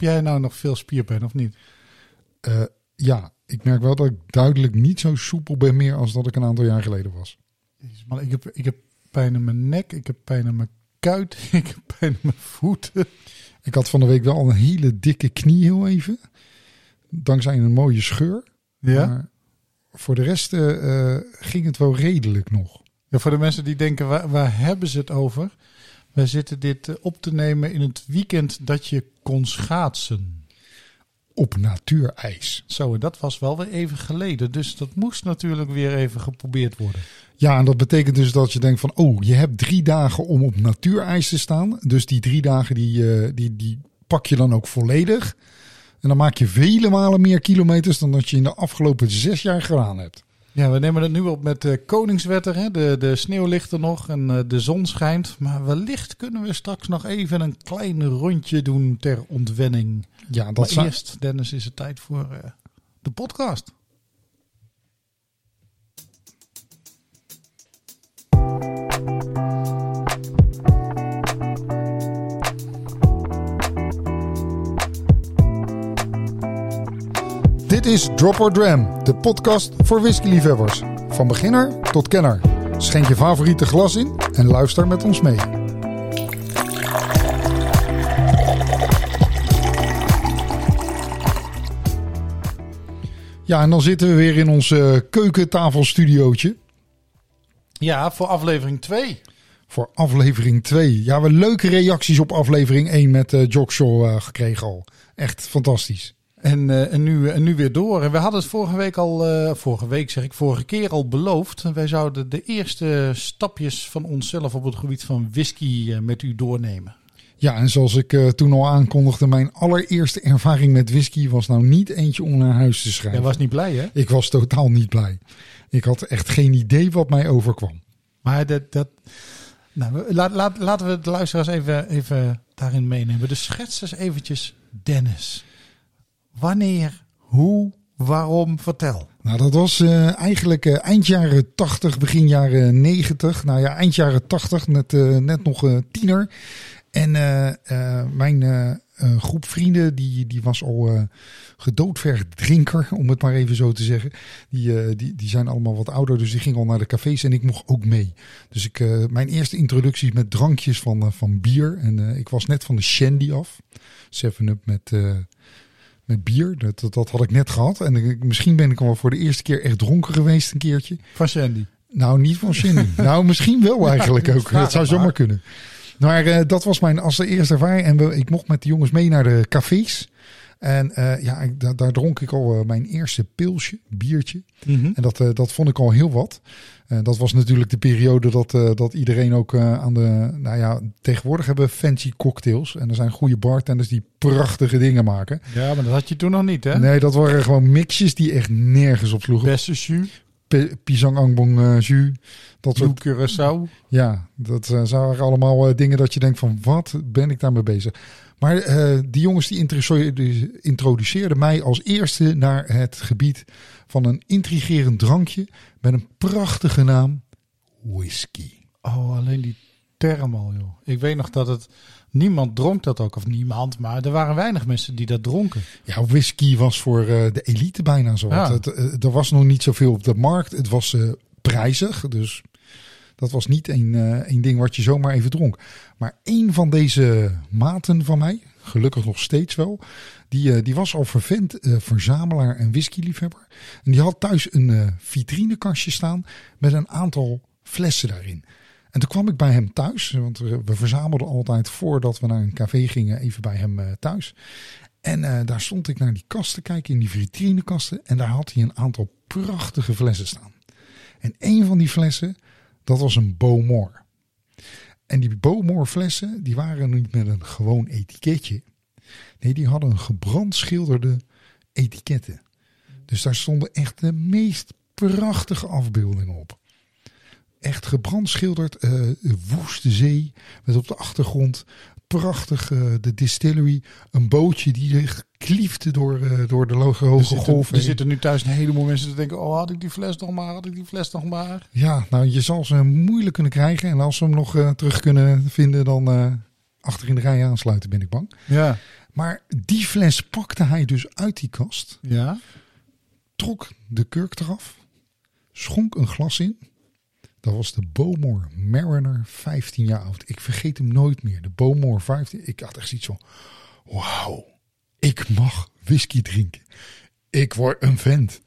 Heb jij nou nog veel spierpijn of niet? Uh, ja, ik merk wel dat ik duidelijk niet zo soepel ben meer als dat ik een aantal jaar geleden was. Maar ik heb, ik heb pijn in mijn nek, ik heb pijn in mijn kuit, ik heb pijn in mijn voeten. Ik had van de week wel een hele dikke knie heel even. Dankzij een mooie scheur. Ja. Maar voor de rest uh, ging het wel redelijk nog. Ja, voor de mensen die denken, waar, waar hebben ze het over? Wij zitten dit eh, op te nemen in het weekend dat je kon schaatsen op natuurijs. Zo, en dat was wel weer even geleden. Dus dat moest natuurlijk weer even geprobeerd worden. Ja, en dat betekent dus dat je denkt van, oh, je hebt drie dagen om op natuurijs te staan. Dus die drie dagen die, uh, die, die pak je dan ook volledig. En dan maak je vele malen meer kilometers dan dat je in de afgelopen zes jaar gedaan hebt. Ja, we nemen het nu op met uh, Koningswetter. Hè? De, de sneeuw ligt er nog en uh, de zon schijnt. Maar wellicht kunnen we straks nog even een klein rondje doen ter ontwenning. Ja, dat maar eerst, Dennis, is het tijd voor uh, de podcast. Is Drop or Dram, de podcast voor whiskyliefhebbers. Van beginner tot kenner. Schenk je favoriete glas in en luister met ons mee. Ja, en dan zitten we weer in ons uh, keukentafelstudiootje. Ja, voor aflevering 2. Voor aflevering 2. Ja, we hebben leuke reacties op aflevering 1 met uh, Jockshaw uh, gekregen al. Echt fantastisch. En, uh, en, nu, en nu weer door. En we hadden het vorige week al, uh, vorige week zeg ik, vorige keer al beloofd. Wij zouden de eerste stapjes van onszelf op het gebied van whisky uh, met u doornemen. Ja, en zoals ik toen al aankondigde, mijn allereerste ervaring met whisky was nou niet eentje om naar huis te schrijven. Jij was niet blij, hè? Ik was totaal niet blij. Ik had echt geen idee wat mij overkwam. Maar dat, dat, nou, laat, laat, laten we de luisteraars even, even daarin meenemen. Dus schets eens eventjes Dennis. Wanneer, hoe, waarom, vertel. Nou, dat was uh, eigenlijk uh, eind jaren 80, begin jaren 90. Nou ja, eind jaren 80, net, uh, net nog tiener. En mijn groep vrienden, die, die was al gedoodvergd drinker, om het maar even zo te zeggen. Die, die, die zijn allemaal wat ouder, dus die gingen al naar de cafés en ik mocht ook mee. Dus ik, mijn eerste introductie met drankjes van, van bier. En ik was net van de Shandy af. 7-up met met bier. Dat, dat, had ik net gehad. En ik, misschien ben ik al voor de eerste keer echt dronken geweest een keertje. Van Shandy? Nou, niet van Shandy. nou, misschien wel eigenlijk ook. Dat zou zomaar kunnen. Maar uh, dat was mijn als de eerste ervaring. En we, ik mocht met de jongens mee naar de cafés. En uh, ja, ik, daar, daar, dronk ik al uh, mijn eerste pilsje, biertje. Mm -hmm. En dat, uh, dat vond ik al heel wat. dat was natuurlijk de periode dat, dat iedereen ook aan de... Nou ja, tegenwoordig hebben we fancy cocktails. En er zijn goede bartenders die prachtige dingen maken. Ja, maar dat had je toen nog niet, hè? Nee, dat waren gewoon mixjes die echt nergens op sloegen. Beste jus. Pisang Angbong jus. Dat soort Curaçao. Ja, dat zijn allemaal dingen dat je denkt van wat ben ik daarmee bezig. Maar uh, die jongens die introduceerden mij als eerste naar het gebied van een intrigerend drankje met een prachtige naam, whisky. Oh, alleen die term al, joh. Ik weet nog dat het niemand dronk dat ook, of niemand, maar er waren weinig mensen die dat dronken. Ja, whisky was voor uh, de elite bijna zo. Ja. Het, uh, er was nog niet zoveel op de markt. Het was prijzig, dus dat was niet uh, een ding wat je zomaar even dronk. Maar een van deze maten van mij, gelukkig nog steeds wel, die, uh, die was al vervent uh, verzamelaar en whiskyliefhebber. En die had thuis een vitrinekastje staan met een aantal flessen daarin. En toen kwam ik bij hem thuis, want we verzamelden altijd voordat we naar een café gingen even bij hem thuis. En daar stond ik naar die kast te kijken, in die vitrinekasten. En daar had hij een aantal prachtige flessen staan. En een van die flessen, dat was een Bowmore. En die Bowmore flessen, die waren niet met een gewoon etiketje. Nee, die hadden een gebrandschilderde etiketten. Dus daar stonden echt de meest prachtige afbeeldingen op. Echt gebrandschilderd, uh, woeste zee met op de achtergrond prachtig uh, de distillery. Een bootje die zich kliefde door, uh, door de hoge er zitten, golven. Er zitten nu thuis een heleboel mensen te denken... oh, had ik die fles nog maar, had ik die fles nog maar. Ja, nou, je zal ze moeilijk kunnen krijgen. En als ze hem nog uh, terug kunnen vinden, dan achter in de rij aansluiten, ben ik bang. Ja. Maar die fles pakte hij dus uit die kast. Ja. Trok de kurk eraf. Schonk een glas in. Dat was de Bowmore Mariner, 15 jaar oud. Ik vergeet hem nooit meer. De Bowmore 15. Ik had echt zoiets van: wauw, ik mag whisky drinken. Ik word een vent.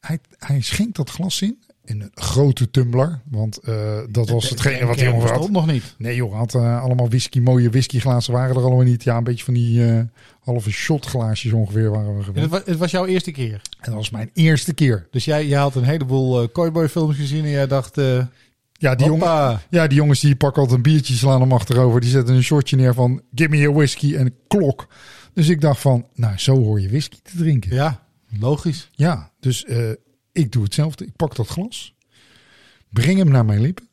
Hij, hij schenkt dat glas in. In een grote tumbler. Want uh, dat was hetgene wat hij jongen had. nog niet. Nee joh, had uh, allemaal whisky, mooie whiskyglazen waren er allemaal niet. Ja, een beetje van die uh, halve shotglaasjes ongeveer waren we gewend. Het was, het was, jouw eerste keer? En dat was mijn eerste keer. Dus jij, jij had een heleboel uh, cowboy films gezien en jij dacht... ja, die jongen, ja, die jongens die pakken altijd een biertje, slaan hem achterover. Die zetten een shortje neer van, give me a whisky en klok. Dus ik dacht van, nou zo hoor je whisky te drinken. Ja, logisch. Ja, dus ik doe hetzelfde. Ik pak dat glas. Breng hem naar mijn lippen.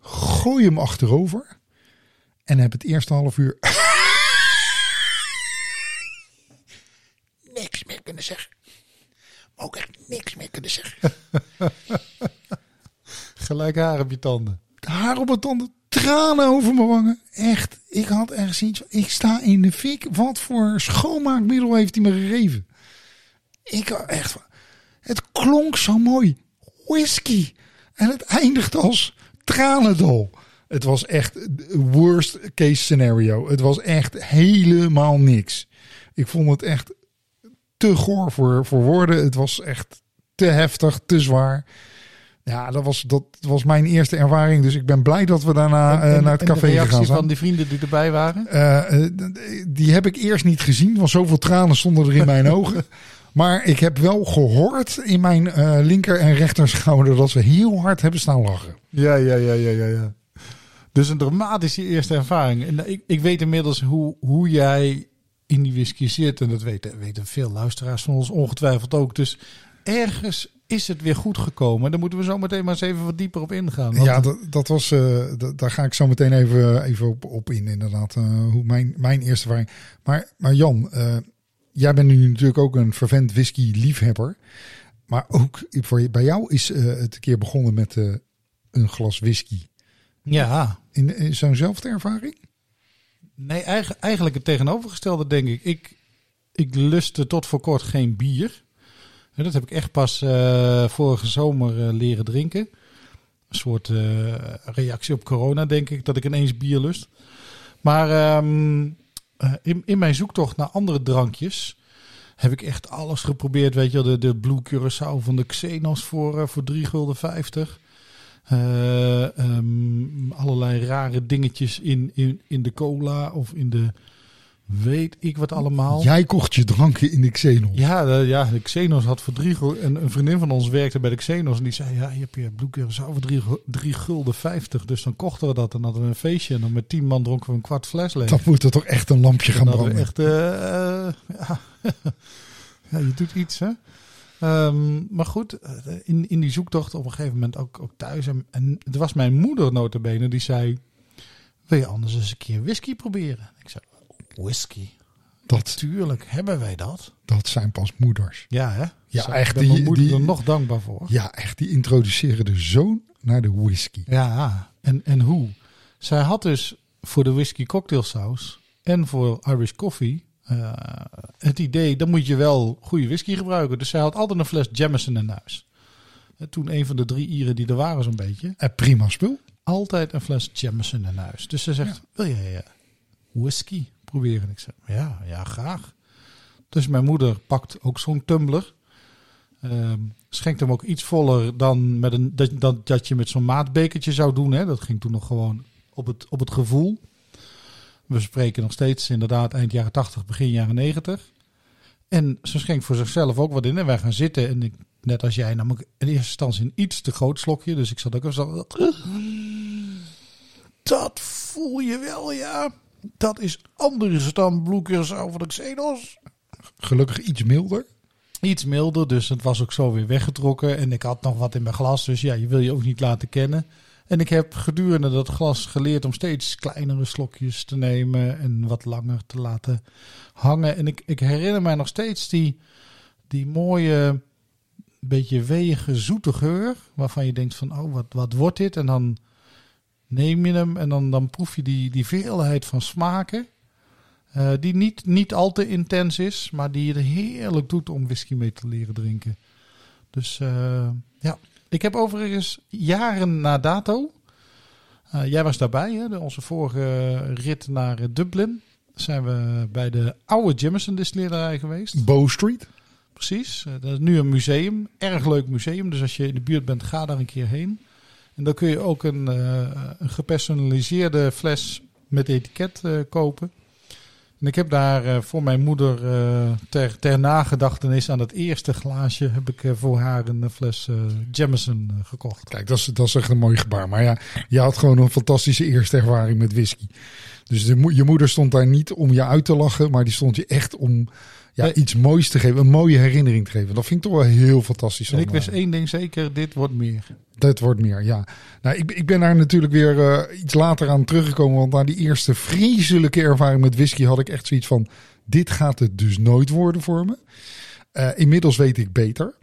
Gooi hem achterover. En heb het eerste half uur. niks meer kunnen zeggen. Ook echt niks meer kunnen zeggen. Gelijk haar op je tanden. Haar op mijn tanden. Tranen over mijn wangen. Echt. Ik had ergens iets. Ik sta in de fik. Wat voor schoonmaakmiddel heeft hij me gegeven? Ik echt. Het klonk zo mooi. Whisky. En het eindigt als tranendal. Het was echt worst case scenario. Het was echt helemaal niks. Ik vond het echt te goor voor, voor woorden. Het was echt te heftig, te zwaar. Ja, dat was, dat was mijn eerste ervaring. Dus ik ben blij dat we daarna en, uh, naar het café gegaan zijn. van die vrienden die erbij waren? Uh, die heb ik eerst niet gezien, want zoveel tranen stonden er in mijn ogen. Maar ik heb wel gehoord in mijn uh, linker en rechter schouder dat ze heel hard hebben staan lachen. Ja, ja, ja, ja, ja. ja. Dus een dramatische eerste ervaring. En ik, ik weet inmiddels hoe, hoe jij in die whisky zit. En dat weten, weten veel luisteraars van ons ongetwijfeld ook. Dus ergens is het weer goed gekomen. Daar moeten we zo meteen maar eens even wat dieper op ingaan. Want... Ja, dat, dat was, uh, daar ga ik zo meteen even, even op, op in, inderdaad. Uh, hoe mijn, mijn eerste ervaring. Maar, maar Jan, jij bent nu natuurlijk ook een vervent whisky-liefhebber. Maar ook voor, bij jou is uh, het een keer begonnen met uh, een glas whisky. Ja. In, in zo'nzelfde ervaring? Nee, eigenlijk, eigenlijk het tegenovergestelde, denk ik. Ik, ik lustte tot voor kort geen bier. En dat heb ik echt pas uh, vorige zomer leren drinken. Een soort reactie op corona, denk ik, dat ik ineens bier lust. Maar um, uh, in, in mijn zoektocht naar andere drankjes heb ik echt alles geprobeerd. Weet je, de, de Blue Curaçao van de Xenos voor, uh, voor 3 gulden 50. Uh, um, allerlei rare dingetjes in, in, in de cola of in de weet ik wat allemaal. Jij kocht je dranken in de Xenos. Ja, de, ja, de Xenos had voor drie en een vriendin van ons werkte bij de Xenos en die zei ja, je hebt je Curaçao voor drie, drie gulden 50. Dus dan kochten we dat en hadden we een feestje en dan met tien man dronken we een kwart fles leeg. Dan moet er toch echt een lampje gaan branden. Echt, uh, uh, ja. ja, je doet iets hè. Um, maar goed, in, in die zoektocht op een gegeven moment ook, ook thuis. En, en het was mijn moeder notabene die zei, wil je anders eens een keer whisky proberen? Ik zei, whisky. Dat, Natuurlijk hebben wij dat. Dat zijn pas moeders. Ja, hè? Ja, Zo, echt. Ik ben mijn Die, moeder die, er nog dankbaar voor. ja, echt. Die introduceren de zoon naar de whisky. Ja, en, en hoe? Zij had dus voor de whisky cocktailsaus en voor Irish coffee uh, het idee, dan moet je wel goede whisky gebruiken. Dus zij had altijd een fles Jameson in huis. Toen een van de drie Ieren die er waren zo'n beetje. En prima spul. Altijd een fles Jameson in huis. Dus ze zegt, wil jij uh, whisky proberen? Ik zeg, ja, ja, graag. Dus mijn moeder pakt ook zo'n tumbler. Uh, schenkt hem ook iets voller dan met een, dat, dat, dat je met zo'n maatbekertje zou doen. Hè. Dat ging toen nog gewoon op het, op het gevoel. We spreken nog steeds inderdaad eind jaren 80, begin jaren 90. En ze schenkt voor zichzelf ook wat in. En wij gaan zitten. En ik, net als jij, nam ik in eerste instantie een iets te groot slokje. Dus ik zat ook zo. Dat voel je wel, ja. Dat is anders dan bloekers over de Xenos. Gelukkig iets milder. Iets milder, dus het was ook zo weer weggetrokken. En ik had nog wat in mijn glas, dus ja, je wil je ook niet laten kennen. En ik heb gedurende dat glas geleerd om steeds kleinere slokjes te nemen en wat langer te laten hangen. En ik, ik herinner mij nog steeds die, die mooie, beetje weeige, zoete geur. Waarvan je denkt van, oh, wat, wat wordt dit? En dan neem je hem en dan, dan proef je die, die veelheid van smaken. Uh, die niet, niet al te intens is, maar die je heerlijk doet om whisky mee te leren drinken. Dus uh, ja, ik heb overigens jaren na dato. Uh, jij was daarbij, hè, de, onze vorige rit naar Dublin. Zijn we bij de oude Jameson distillerij geweest. Bow Street. Precies, dat is nu een museum. Erg leuk museum, dus als je in de buurt bent, ga daar een keer heen. En dan kun je ook een, een gepersonaliseerde fles met etiket kopen. En ik heb daar uh, voor mijn moeder ter, ter nagedachtenis aan het eerste glaasje heb ik voor haar een fles Jameson gekocht. Kijk, dat is, dat is echt een mooi gebaar. Maar ja, je had gewoon een fantastische eerste ervaring met whisky. Dus je moeder stond daar niet om je uit te lachen, maar die stond je echt om ja, iets moois te geven, een mooie herinnering te geven. Dat vind ik toch wel heel fantastisch. En ik wist één ding zeker, dit wordt meer. Dat wordt meer, ja. Nou, ik, ik ben daar natuurlijk weer uh, iets later aan teruggekomen. Want na die eerste vreselijke ervaring met whisky had ik echt zoiets van... dit gaat het dus nooit worden voor me. Uh, inmiddels weet ik beter.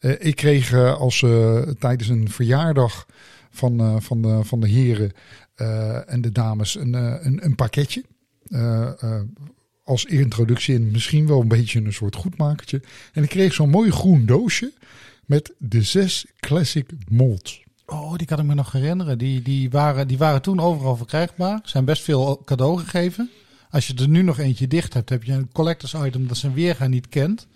Uh, ik kreeg als tijdens een verjaardag van, van, de, van de heren en de dames een, een, een pakketje als introductie en misschien wel een beetje een soort goedmakertje. En ik kreeg zo'n mooi groen doosje met de zes classic molds. Oh, die kan ik me nog herinneren. Die, die, waren, die waren toen overal verkrijgbaar. Zijn best veel cadeau gegeven. Als je er nu nog eentje dicht hebt, heb je een collectors item dat zijn weerga niet kent.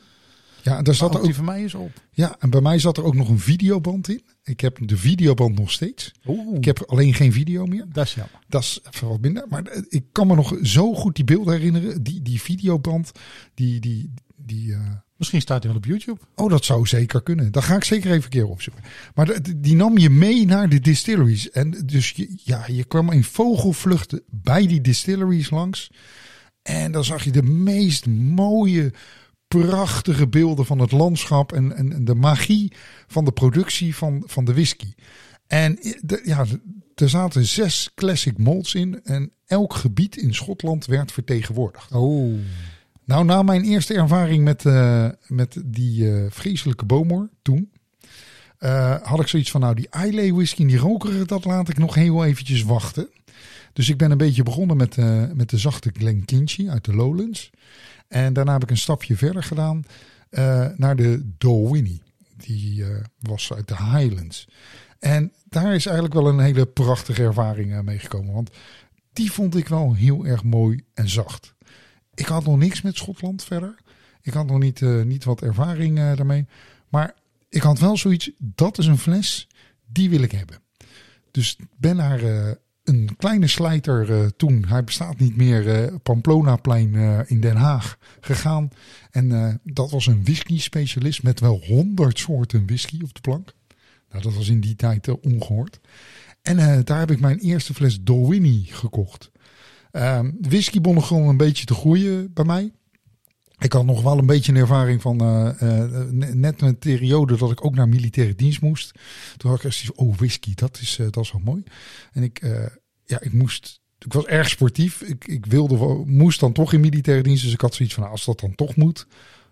Ja, daar zat er ook, die van mij is op. Ja, en bij mij zat er ook nog een videoband in. Ik heb de videoband nog steeds. Oeh. Ik heb alleen geen video meer. Dat is jammer. Dat is even wat minder. Maar eh, ik kan me nog zo goed die beelden herinneren. Die, die videoband, die... die, die uh... Misschien staat hij wel op YouTube. Oh, dat zou zeker kunnen. Dat ga ik zeker even een keer opzoeken. Maar die nam je mee naar de distilleries. En dus je, ja, je kwam in vogelvluchten bij die distilleries langs. En dan zag je de meest mooie prachtige beelden van het landschap en, en, de magie van de productie van, van de whisky. En de, ja, er zaten zes classic molds in en elk gebied in Schotland werd vertegenwoordigd. Oh. Nou, na mijn eerste ervaring met, uh, met die uh, vreselijke boomor toen, uh, had ik zoiets van, nou die Islay whisky, die rokerige, dat laat ik nog heel eventjes wachten. Dus ik ben een beetje begonnen met, met de zachte Glenkinchie uit de Lowlands. En daarna heb ik een stapje verder gedaan uh, naar de Dowinnie. Die uh, was uit de Highlands. En daar is eigenlijk wel een hele prachtige ervaring uh, mee gekomen. Want die vond ik wel heel erg mooi en zacht. Ik had nog niks met Schotland verder. Ik had nog niet, niet wat ervaring daarmee. Maar ik had wel zoiets, dat is een fles, die wil ik hebben. Dus ben naar een kleine slijter uh, toen, hij bestaat niet meer, uh, Pamplonaplein uh, in Den Haag gegaan. En dat was een whisky specialist met wel honderd soorten whisky op de plank. Nou, dat was in die tijd ongehoord. En daar heb ik mijn eerste fles Dolwini gekocht. Ehm, whisky begon een beetje te groeien bij mij. Ik had nog wel een beetje een ervaring van uh, uh, net een periode dat ik ook naar militaire dienst moest. Toen had ik echt oh whisky, dat is, uh, dat is wel mooi. En ik, ja, ik moest, ik was erg sportief. Ik, ik wilde, moest dan toch in militaire dienst. Dus ik had zoiets van, nou, als dat dan toch moet,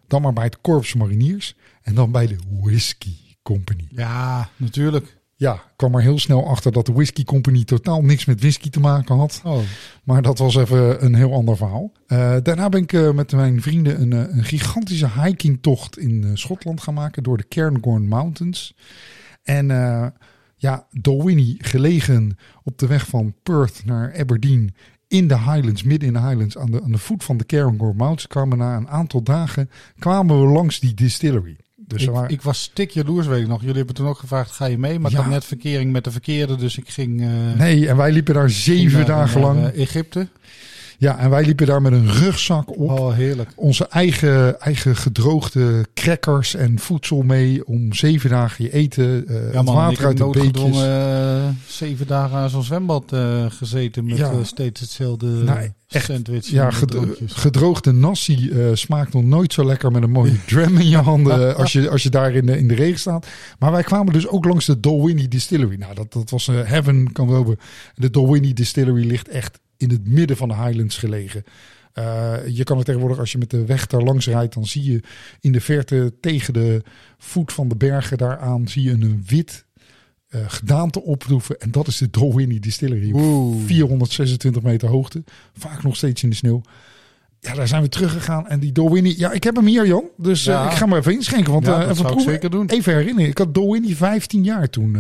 dan maar bij het Korps Mariniers. En dan bij de Whisky Company. Ja, natuurlijk. Ja, ik kwam er heel snel achter dat de Whisky Company totaal niks met whisky te maken had. Oh. Maar dat was even een heel ander verhaal. Uh, daarna ben ik uh, met mijn vrienden een, uh, een gigantische hikingtocht in Schotland gaan maken door de Cairngorm Mountains. En ja, Dalwhinnie gelegen op de weg van Perth naar Aberdeen in de Highlands, midden in de Highlands, aan de, aan de voet van de Cairngorm Mountains, kwamen na een aantal dagen kwamen we langs die distillery. Dus ik, ik was stik jaloers, weet ik nog. Jullie hebben toen ook gevraagd, ga je mee? Maar ik had net verkering met de verkeerde, dus ik ging... Uh, nee, en wij liepen daar zeven dagen lang. Uh, Egypte. Ja, en wij liepen daar met een rugzak op. Oh, heerlijk. Onze eigen, eigen gedroogde crackers en voedsel mee om zeven dagen je eten. Uh, ja, man, water uit de beekjes. Uh, zeven dagen aan zo'n zwembad uh, gezeten met ja. steeds hetzelfde nou, sandwich. Ja, gedroogde nasi smaakt nog nooit zo lekker met een mooie dram in je handen als, je, als je daar in de, in de regen staat. Maar wij kwamen dus ook langs de Dolwini Distillery. Nou, dat, dat was heaven, kan wel. De Dolwini Distillery ligt echt in het midden van de Highlands gelegen. Uh, je kan het tegenwoordig, als je met de weg daar langs rijdt, dan zie je in de verte tegen de voet van de bergen daaraan zie je een wit uh, gedaante opproeven. En dat is de Dalwhinnie Distillery. Oeh. 426 meter hoogte. Vaak nog steeds in de sneeuw. Ja, daar zijn we teruggegaan. En die Dalwhinnie... Ja, ik heb hem hier, Jan. Dus uh, ik ga maar even inschenken. Want ja, uh, even proeven. zeker doen. Even herinneren. Ik had Dalwhinnie 15 jaar toen...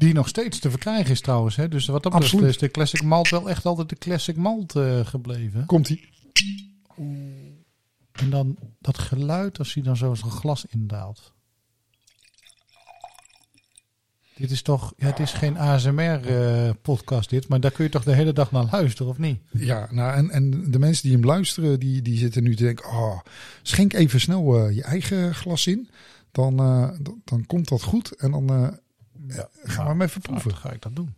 Die nog steeds te verkrijgen is trouwens. Hè? Dus wat dat betreft is de Classic Malt wel echt altijd de Classic Malt gebleven. Komt-ie. En dan dat geluid als hij dan zo zijn glas indaalt. Dit is toch, ja, het is geen ASMR-podcast dit, maar daar kun je toch de hele dag naar luisteren, of niet? Ja, nou, en, en de mensen die hem luisteren, die, die zitten nu te denken, oh, schenk even snel uh, je eigen glas in. Dan, uh, dan, dan, komt dat goed en dan ja, we hem even proeven. ga ik dat doen.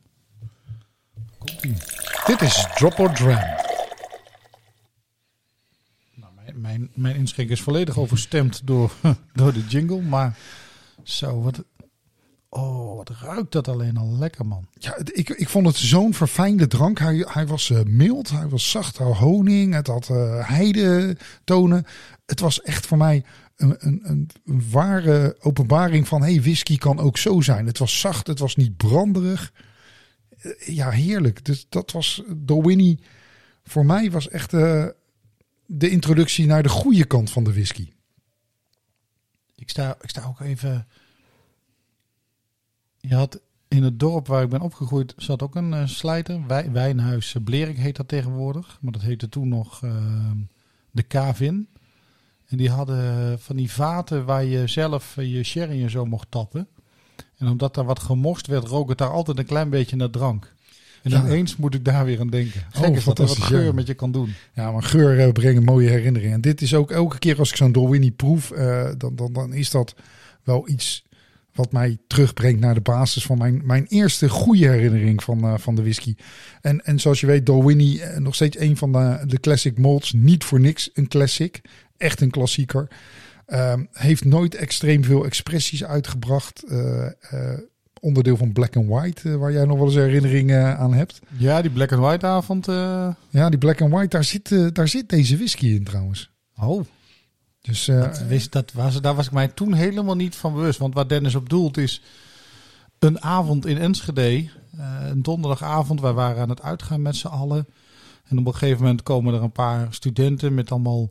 Komt ie. Dit is Drop or Dram. Nou, mijn, mijn, mijn inschenk is volledig overstemd door, door de jingle, maar zo, wat, Oh, wat ruikt dat alleen al lekker, man. Ja, ik, ik vond het zo'n verfijnde drank. Hij, hij was uh, mild, hij was zacht, hij honing, het had uh, heidetonen. Het was echt voor mij een, ware openbaring van... hey, whisky kan ook zo zijn. Het was zacht, het was niet branderig. Uh, ja, heerlijk. Dus dat was Winnie. Voor mij was echt de introductie naar de goede kant van de whisky. Ik sta, ik sta ook even je had in het dorp waar ik ben opgegroeid, zat ook een uh, slijter. Wij, wijnhuis Blerik heet dat tegenwoordig. Maar dat heette toen nog de Kavin. En die hadden van die vaten waar je zelf eh, je sherry en zo mocht tappen. En omdat daar wat gemorst werd, rook het daar altijd een klein beetje naar drank. En ja. ineens moet ik daar weer aan denken. Gek oh, is dat er wat geur ja. met je kan doen. Ja, maar geur uh, brengen mooie herinneringen. En dit is ook elke keer als ik zo'n Dolwini proef, uh, dan, dan, dan is dat wel iets wat mij terugbrengt naar de basis van mijn, mijn eerste goede herinnering van, uh, van de whisky. En, en zoals je weet, Dalwhinnie uh, nog steeds een van de, de classic malts. Niet voor niks een classic. Echt een klassieker. Uh, heeft nooit extreem veel expressies uitgebracht. Uh, onderdeel van Black and White, waar jij nog wel eens herinneringen aan hebt. Ja, die Black and White avond. Ja, die Black and White, daar zit, daar zit deze whisky in trouwens. Oh, dus, dat wist, dat was, daar was ik mij toen helemaal niet van bewust. Want waar Dennis op doelt is een avond in Enschede. Een donderdagavond. Wij waren aan het uitgaan met z'n allen. En op een gegeven moment komen er een paar studenten met allemaal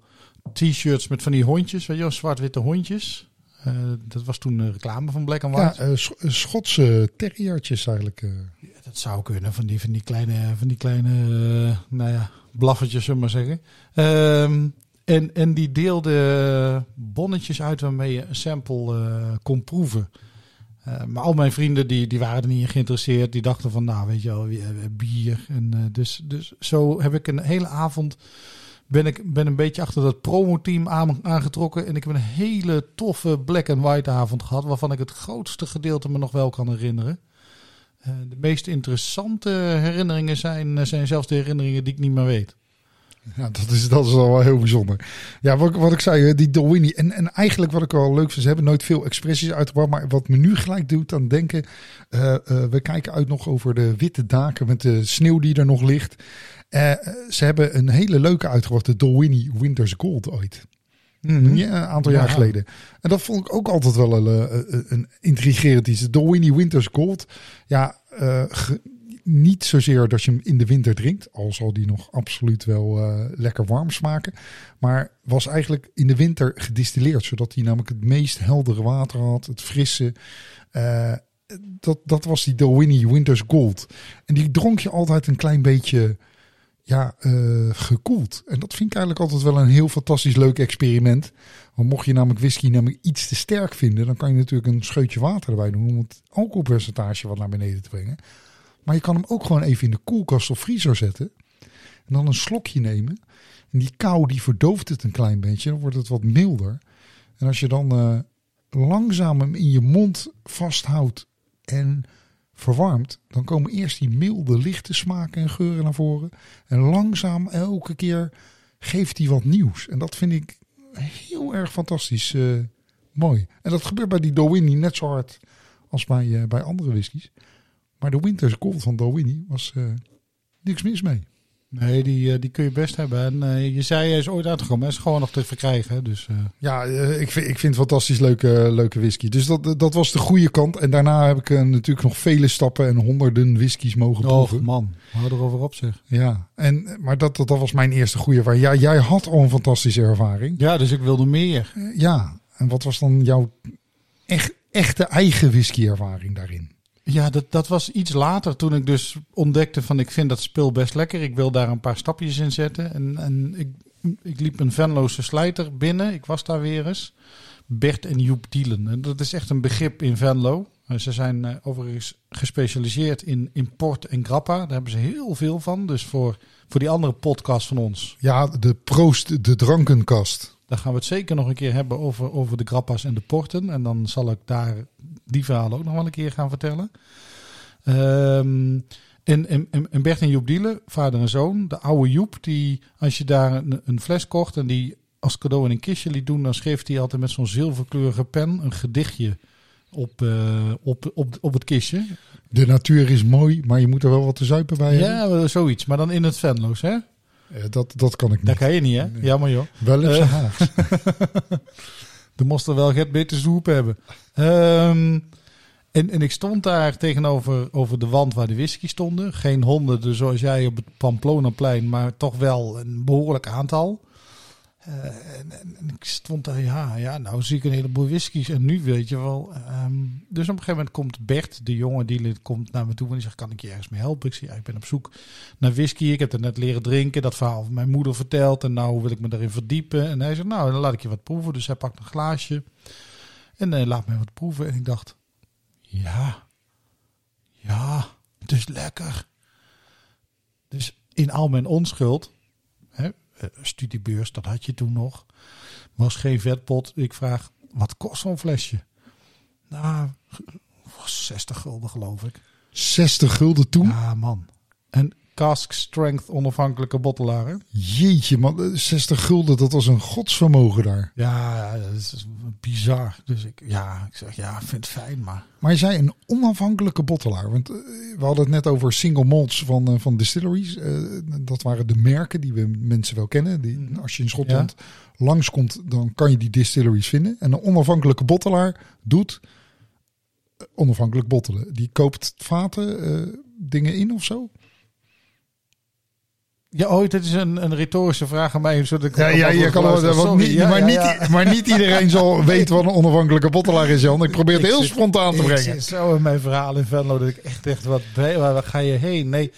t-shirts met van die hondjes. Weet je zwart-witte hondjes. Uh, dat was toen een reclame van Black and White. Ja, Schotse terriertjes eigenlijk. Ja, dat zou kunnen. Van die, van die kleine, van die kleine nou ja, blaffertjes, zullen we maar zeggen. Ehm, en, en die deelde bonnetjes uit waarmee je een sample kon proeven. Uh, maar al mijn vrienden die, die waren er niet in geïnteresseerd. Die dachten van, nou weet je wel, bier. En, uh, dus, dus zo heb ik een hele avond... Ben ik ben een beetje achter dat promoteam aan, aangetrokken. En ik heb een hele toffe black and white avond gehad. Waarvan ik het grootste gedeelte me nog wel kan herinneren. de meest interessante herinneringen zijn, zijn zelfs de herinneringen die ik niet meer weet. Ja, dat is, dat is al wel heel bijzonder. Ja, wat, wat ik zei, die Dolwini. En, en eigenlijk wat ik wel leuk vind, ze hebben nooit veel expressies uitgebracht. Maar wat me nu gelijk doet aan denken. Uh, uh, we kijken uit nog over de witte daken met de sneeuw die er nog ligt. Uh, ze hebben een hele leuke uitgebracht, de Dolwini Winter's Gold ooit. Mm ja, een aantal jaar geleden. En dat vond ik ook altijd wel een, een intrigerend iets. De Dolwini Winter's Gold. Ja, niet zozeer dat je hem in de winter drinkt, al zal die nog absoluut wel uh, lekker warm smaken. Maar was eigenlijk in de winter gedistilleerd, zodat hij namelijk het meest heldere water had, het frisse. Uh, dat, dat was die Dalwhinnie Winter's Gold. En die dronk je altijd een klein beetje ja, uh, gekoeld. En dat vind ik eigenlijk altijd wel een heel fantastisch leuk experiment. Want mocht je namelijk whisky namelijk iets te sterk vinden, dan kan je natuurlijk een scheutje water erbij doen om het alcoholpercentage wat naar beneden te brengen. Maar je kan hem ook gewoon even in de koelkast of vriezer zetten. En dan een slokje nemen. En die kou die verdooft het een klein beetje. Dan wordt het wat milder. En als je dan uh, langzaam hem in je mond vasthoudt en verwarmt. Dan komen eerst die milde lichte smaken en geuren naar voren. En langzaam elke keer geeft hij wat nieuws. En dat vind ik heel erg fantastisch uh, mooi. En dat gebeurt bij die Dowini net zo hard als bij, uh, bij andere whiskies. Maar de Winter's Gold van Dalwhinnie was uh, niks mis mee. Nee, die, die kun je best hebben. En je zei, hij is ooit uitgekomen. Hij is gewoon nog te verkrijgen. Dus, Ja, ik, vind, ik vind het fantastisch leuke, leuke whisky. Dus dat, dat was de goede kant. En daarna heb ik natuurlijk nog vele stappen en honderden whiskies mogen proeven. Oh man, hou erover op zeg. Ja, en, maar dat, dat, was mijn eerste goede ervaring. Ja, jij had al een fantastische ervaring. Ja, dus ik wilde meer. Ja, en wat was dan jouw echt, echte eigen whisky-ervaring daarin? Ja, dat, dat was iets later toen ik dus ontdekte van ik vind dat spul best lekker. Ik wil daar een paar stapjes in zetten. En, en ik, ik liep een Venloze slijter binnen. Ik was daar weer eens. Bert en Joep Dielen. En dat is echt een begrip in Venlo. Ze zijn uh, overigens gespecialiseerd in import en grappa. Daar hebben ze heel veel van. Dus voor, voor die andere podcast van ons. Ja, de Proost, de drankenkast. Daar gaan we het zeker nog een keer hebben over, over de grappa's en de porten. En dan zal ik daar die verhalen ook nog wel een keer gaan vertellen. Um, en, en, en Bert en Joep Dielen, vader en zoon. De oude Joep, die als je daar een, een fles kocht en die als cadeau in een kistje liet doen, dan schreef hij altijd met zo'n zilverkleurige pen een gedichtje op, uh, op, op, op het kistje. De natuur is mooi, maar je moet er wel wat te zuipen bij hebben. Ja, zoiets. Maar dan in het Venloos, hè? Uh, dat, dat kan ik niet. Dat kan je niet, hè? Nee. Jammer, joh. Wel in zijn uh, De moest er wel get beter zoep hebben. Um, en, en ik stond daar tegenover over de wand waar de whisky stonden. Geen honderden zoals jij op het Pamplonaplein, maar toch wel een behoorlijk aantal. Uh, en, ik stond daar, ja, ja, nou zie ik een heleboel whiskies. En nu weet je wel. Um, dus op een gegeven moment komt Bert, de jongen die komt naar me toe en die zegt: Kan ik je ergens mee helpen? Ik ja, Ik ben op zoek naar whisky. Ik heb het net leren drinken. Dat verhaal van mijn moeder verteld. En nou wil ik me daarin verdiepen. En hij zegt: Nou, dan laat ik je wat proeven. Dus hij pakt een glaasje en uh, laat mij wat proeven. En ik dacht: Ja, ja, het is lekker. Dus in al mijn onschuld. Hè, studiebeurs, dat had je toen nog. Was geen vetpot. Ik vraag, wat kost zo'n flesje? Nou, 60 gulden geloof ik. 60 gulden toen? Ja, man. En cask strength onafhankelijke bottelaar. Hè? Jeetje, man. 60 gulden, dat was een godsvermogen daar. Ja, dat is bizar. Dus ik, ja, ik zeg, ja, vind het fijn, maar... Maar je zei een onafhankelijke bottelaar. Want uh, we hadden het net over single malts van, uh, van distilleries. Dat waren de merken die we mensen wel kennen. Die, mm. Als je in Schotland ja. langskomt, dan kan je die distilleries vinden. En een onafhankelijke bottelaar doet onafhankelijk bottelen. Die koopt vaten, dingen in of zo? Ja, oh, dit is een, een retorische vraag aan mij. Zodat ik ja, ja, je kan wel, niet, ja, maar, ja, niet, maar niet iedereen zal weten wat een onafhankelijke bottelaar is, Jan. Ik probeer het heel zit, spontaan te brengen. Ik zo in mijn verhaal in Venlo dat ik echt echt wat bij, waar ga je heen? Nee,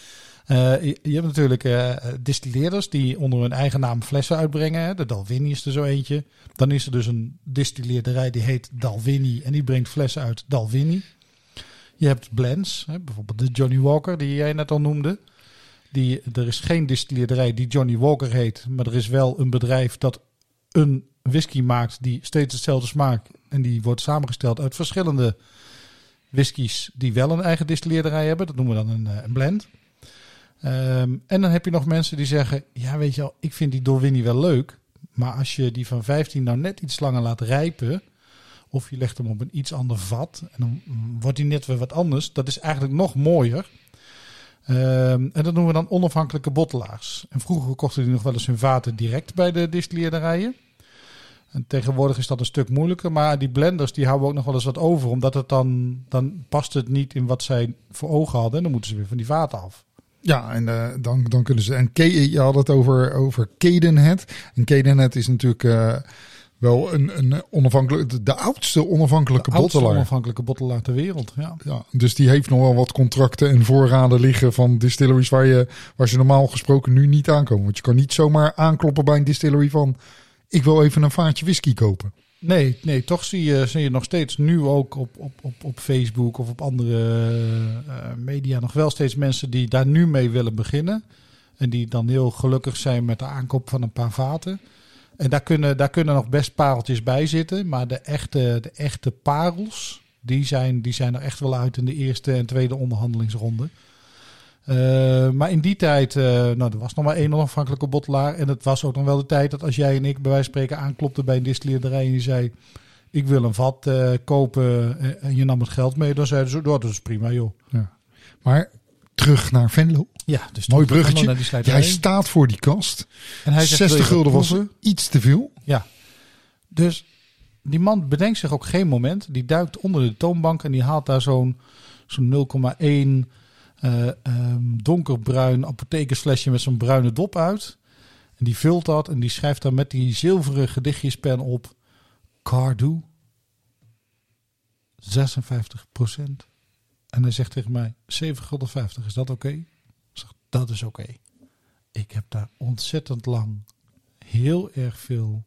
uh, je, je, hebt natuurlijk uh, distilleerders die onder hun eigen naam flessen uitbrengen. Hè. De Dalwini is er zo eentje. Dan is er dus een distilleerderij die heet Dalwini en die brengt flessen uit Dalwini. Je hebt blends, hè, bijvoorbeeld de Johnny Walker die jij net al noemde. Die, er is geen distilleerderij die Johnny Walker heet, maar er is wel een bedrijf dat een whisky maakt die steeds hetzelfde smaakt. En die wordt samengesteld uit verschillende whiskies die wel een eigen distilleerderij hebben. Dat noemen we dan een, een blend. Um, en dan heb je nog mensen die zeggen, ja weet je wel, ik vind die Dolwini wel leuk. Maar als je die van 15 nou net iets langer laat rijpen, of je legt hem op een iets ander vat, en dan wordt die net weer wat anders. Dat is eigenlijk nog mooier. Um, en dat noemen we dan onafhankelijke bottelaars. En vroeger kochten die nog wel eens hun vaten direct bij de distilleerderijen. En tegenwoordig is dat een stuk moeilijker. Maar die blenders die houden ook nog wel eens wat over. Omdat het dan, dan past het niet in wat zij voor ogen hadden. En dan moeten ze weer van die vaten af. Ja, en uh, dan, dan kunnen ze. En je had het over, over Cadenhead. En Cadenhead is natuurlijk. Uh, wel een, een onafhankelijke, de oudste onafhankelijke de oudste bottelaar. onafhankelijke bottelaar ter wereld, ja. ja. Dus die heeft nog wel wat contracten en voorraden liggen van distilleries waar, je, waar ze normaal gesproken nu niet aankomen. Want je kan niet zomaar aankloppen bij een distillery van ik wil even een vaatje whisky kopen. Nee, nee, toch zie je, zie je nog steeds nu ook op, op, op, op Facebook of op andere uh, media nog wel steeds mensen die daar nu mee willen beginnen. En die dan heel gelukkig zijn met de aankoop van een paar vaten. En daar kunnen, daar kunnen nog best pareltjes bij zitten. Maar de echte, de echte parels, die zijn, die zijn er echt wel uit in de eerste en tweede onderhandelingsronde. Uh, maar in die tijd, uh, nou, er was nog maar één onafhankelijke bottelaar. En het was ook nog wel de tijd dat als jij en ik bij wijze van spreken aanklopten bij een distilleerderij en die zei... Ik wil een vat uh, kopen en je nam het geld mee. Dan zeiden ze, oh, dat is prima joh. Ja. Maar terug naar Venlo. Ja, dus Mooi bruggetje. Hij staat voor die kast. en hij zegt, 60 wil je gulden was iets te veel. Ja. Dus die man bedenkt zich ook geen moment. Die duikt onder de toonbank en die haalt daar zo'n zo'n 0,1 eh, ehm, donkerbruin apothekersflesje met zo'n bruine dop uit. En die vult dat en die schrijft daar met die zilveren gedichtjespen op Cardo 56 En hij zegt tegen mij 7,50 gulden, is dat oké? Ik zeg, dat is oké. Ik heb daar ontzettend lang heel erg veel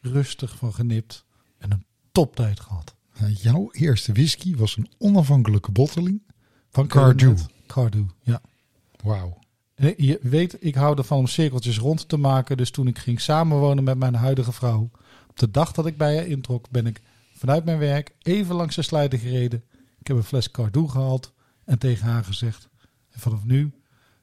rustig van genipt en een toptijd gehad. Nou, jouw eerste whisky was een onafhankelijke botteling. Van Cardew. Cardew, ja. Wauw. Je weet, ik hou ervan om cirkeltjes rond te maken. Dus toen ik ging samenwonen met mijn huidige vrouw. Op de dag dat ik bij haar introk, ben ik vanuit mijn werk even langs de slijter gereden. Ik heb een fles Cardew gehaald en tegen haar gezegd. En vanaf nu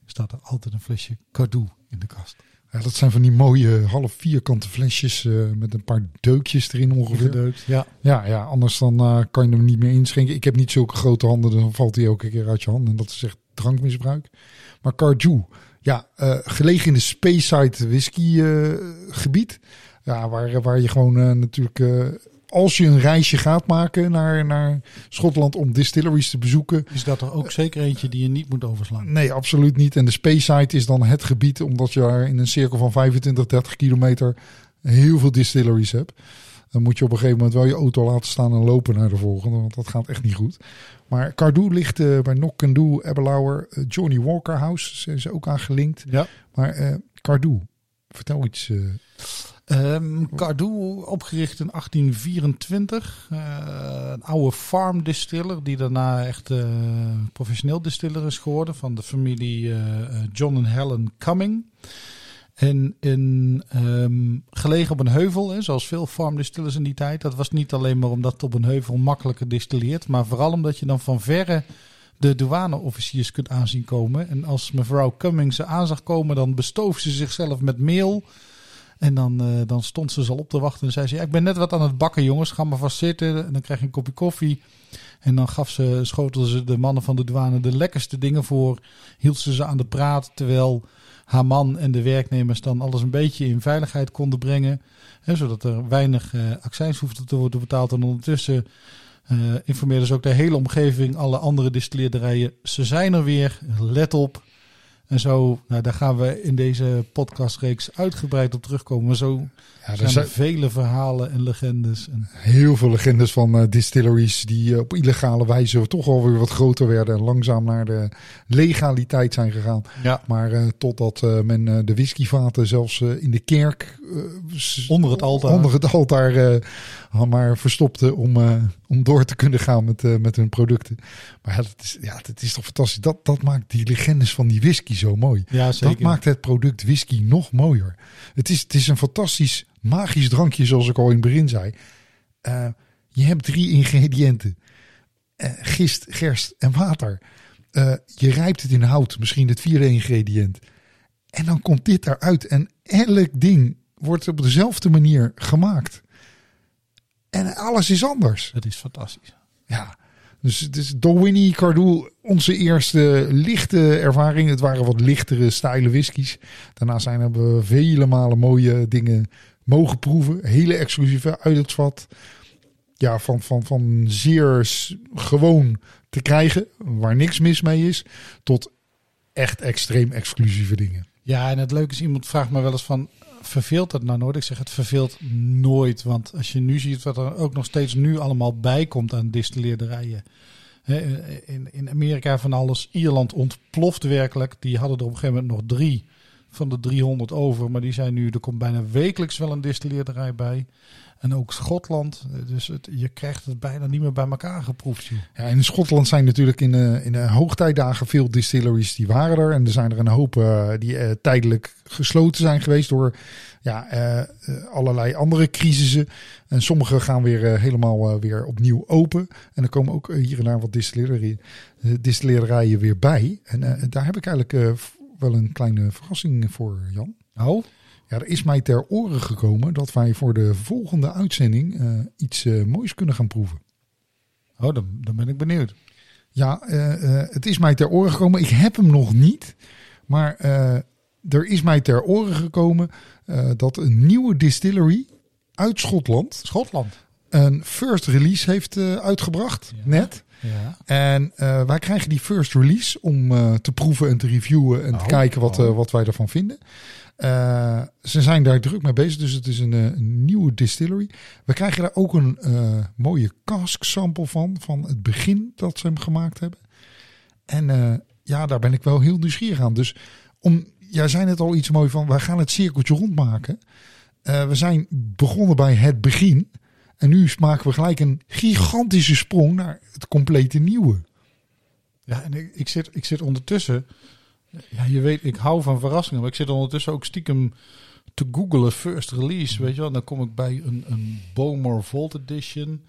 staat er altijd een flesje Cardew in de kast. Ja, dat zijn van die mooie half vierkante flesjes eh, met een paar deukjes erin ongeveer. Ja. Ja, ja, anders dan eh, kan je hem niet meer inschenken. Ik heb niet zulke grote handen, dan valt hij elke keer uit je handen. En dat is echt drankmisbruik. Maar Cardew, ja, eh, gelegen in de Speyside whisky gebied. Ja, waar, waar je gewoon natuurlijk, als je een reisje gaat maken naar, naar Schotland om distilleries te bezoeken. Is dat er ook zeker eentje die je niet moet overslaan? Nee, absoluut niet. En de Speyside is dan het gebied, omdat je daar in een cirkel van 25, 30 kilometer heel veel distilleries hebt. Dan moet je op een gegeven moment wel je auto laten staan en lopen naar de volgende, want dat gaat echt niet goed. Maar Cardew ligt eh, bij Knockendoo, Aberlour, eh, Johnny Walker House, zijn ze ook aan gelinkt. Ja. Maar Cardew, vertel iets. Cardew, opgericht in 1824. Eh, een oude farm distiller die daarna echt eh, professioneel distiller is geworden van de familie eh, John en Helen Cumming. En in, ehm, gelegen op een heuvel, hè, zoals veel farm distillers in die tijd. Dat was niet alleen maar omdat het op een heuvel makkelijker distilleert, maar vooral omdat je dan van verre de douaneofficiers kunt aanzien komen. En als mevrouw Cumming ze aan zag komen, dan bestoof ze zichzelf met meel. En dan, eh, dan stond ze al op te wachten en zei ze: ja, Ik ben net wat aan het bakken, jongens. Ga maar vast zitten. En dan krijg je een kopje koffie. En dan gaf ze, schotelde ze de mannen van de douane de lekkerste dingen voor. Hield ze ze aan de praat. Terwijl haar man en de werknemers dan alles een beetje in veiligheid konden brengen. Hè, zodat er weinig eh accijns hoefde te worden betaald. En ondertussen eh informeerden ze ook de hele omgeving, alle andere distilleerderijen. Ze zijn er weer. Let op. En zo, nou, daar gaan we in deze podcastreeks uitgebreid op terugkomen. Maar zo ja, zijn er zijn vele verhalen en legendes. En, heel veel legendes van eh, distilleries die eh, op illegale wijze toch alweer wat groter werden en langzaam naar de legaliteit zijn gegaan. ja. Maar eh, totdat men de whiskyvaten zelfs in de kerk Onder het altaar. onder het altaar maar verstopte om, om door te kunnen gaan met, eh, met hun producten. Maar ja, dat is, ja, dat is toch fantastisch. Dat, dat maakt die legendes van die whisky zo mooi. ja, zeker. Dat maakt het product whisky nog mooier. Het is, het is een fantastisch magisch drankje, zoals ik al in het begin zei. Eh, je hebt drie ingrediënten: Eh, gist, gerst en water. Je rijpt het in hout, misschien het vierde ingrediënt. En dan komt dit eruit. En elk ding wordt op dezelfde manier gemaakt. En alles is anders. Dat is fantastisch. Ja, dus het is Dolwini Cardoel, onze eerste lichte ervaring. Het waren wat lichtere stijle whiskies. Daarna zijn we vele malen mooie dingen mogen proeven. Hele exclusieve uit het vat. Ja, van, van, van zeer gewoon te krijgen, waar niks mis mee is, tot echt extreem exclusieve dingen. Ja, en het leuke is, iemand vraagt me wel eens van, verveelt dat nou nooit? Ik zeg, het verveelt nooit. Want als je nu ziet wat er ook nog steeds nu allemaal bij komt aan distilleerderijen. In, in Amerika van alles. Ierland ontploft werkelijk. Die hadden er op een gegeven moment nog drie van de 300 over. Maar die zijn nu, er komt bijna wekelijks wel een distilleerderij bij. En ook Schotland. Dus het, je krijgt het bijna niet meer bij elkaar geproefd. Ja, in Schotland zijn natuurlijk in de, in de hoogtijdagen veel distilleries die waren er. En er zijn er een hoop eh, die eh, tijdelijk gesloten zijn geweest door ja, eh, eh, allerlei andere crisissen. En sommige gaan weer eh, helemaal eh, weer opnieuw open. En er komen ook eh, hier en daar wat distillerie, eh, distilleerderijen weer bij. En eh, daar heb ik eigenlijk eh, wel een kleine verrassing voor, Jan. Oh, Ja, er is mij ter oren gekomen dat wij voor de volgende uitzending eh, iets eh, moois kunnen gaan proeven. oh dan, dan ben ik benieuwd. Ja, eh, het is mij ter oren gekomen. Ik heb hem nog niet. Maar er is mij ter oren gekomen dat een nieuwe distillery uit Schotland Schotland. een first release heeft uitgebracht. Ja. Net. Ja. En eh, wij krijgen die first release om eh, te proeven en te reviewen en te Oh, kijken wat, oh. eh, wat wij ervan vinden. Ze zijn daar druk mee bezig, dus het is een, een nieuwe distillery. We krijgen daar ook een mooie cask sample van, van het begin dat ze hem gemaakt hebben. En ja, daar ben ik wel heel nieuwsgierig aan. Dus om, jij zei net al iets mooi van, wij gaan het cirkeltje rondmaken. Eh, we zijn begonnen bij het begin. En nu maken we gelijk een gigantische sprong naar het complete nieuwe. Ja, en ik, zit, ik zit ondertussen. Ja, je weet, ik hou van verrassingen, maar ik zit ondertussen ook stiekem te googlen first release, weet je wel. Dan kom ik bij een, een Bowmore Vault Edition.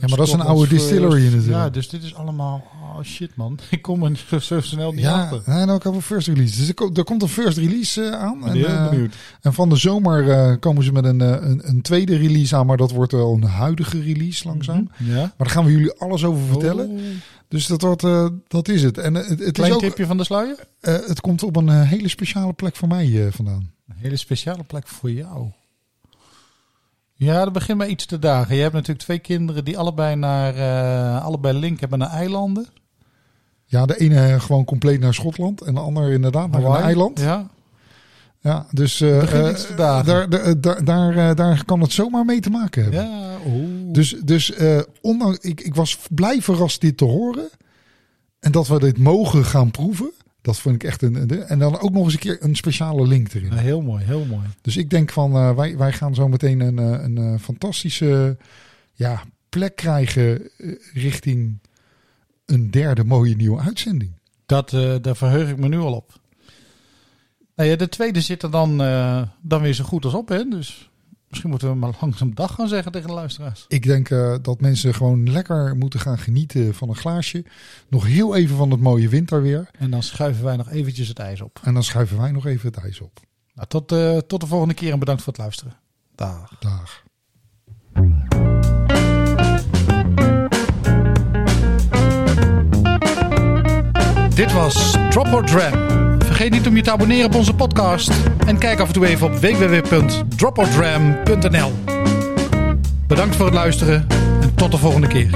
Ja, maar dat is een oude distillery natuurlijk. Ja, dus dit is allemaal, oh shit man. Ik kom er zo, snel niet Ja, achter. en ook we first release. Dus er, ko- er komt een first release eh, aan. En, heel eh, benieuwd. en van de zomer eh, komen ze met een, een, een tweede release aan. Maar dat wordt wel een huidige release langzaam. Ja. Maar daar gaan we jullie alles over vertellen. Oh. Dus dat, wordt, dat is het. En het, het, Klein is ook, tipje van de sluier? het komt op een hele speciale plek voor mij vandaan. Een hele speciale plek voor jou. Ja, dat begint met iets te dagen. Je hebt natuurlijk twee kinderen die allebei naar eh, allebei link hebben naar eilanden. Ja, de ene gewoon compleet naar Schotland. En de ander inderdaad naar een eiland. Ja. Ja, dus dagen. daar, daar, daar, daar, kan het zomaar mee te maken hebben. Ja, oeh. Dus, dus ondanks, ik, ik was blij verrast dit te horen. En dat we dit mogen gaan proeven. Dat vond ik echt een. En dan ook nog eens een keer een speciale link erin. Ja, heel mooi, heel mooi. Dus ik denk van eh, wij, wij gaan zo meteen een, eh, een, eh, fantastische ja, plek krijgen richting een derde mooie nieuwe uitzending. Dat, daar verheug ik me nu al op. Nou ja, de tweede zit er dan, dan weer zo goed als op, hè? Dus misschien moeten we maar langzaam dag gaan zeggen tegen de luisteraars. Ik denk eh, dat mensen gewoon lekker moeten gaan genieten van een glaasje. Nog heel even van het mooie winterweer. En dan schuiven wij nog eventjes het ijs op. En dan schuiven wij nog even het ijs op. Nou, tot, eh, tot de volgende keer en bedankt voor het luisteren. Dag. Dag. Dit was Drop or Dram. Vergeet niet om je te abonneren op onze podcast. En kijk af en toe even op www.dropordram.nl Bedankt voor het luisteren en tot de volgende keer.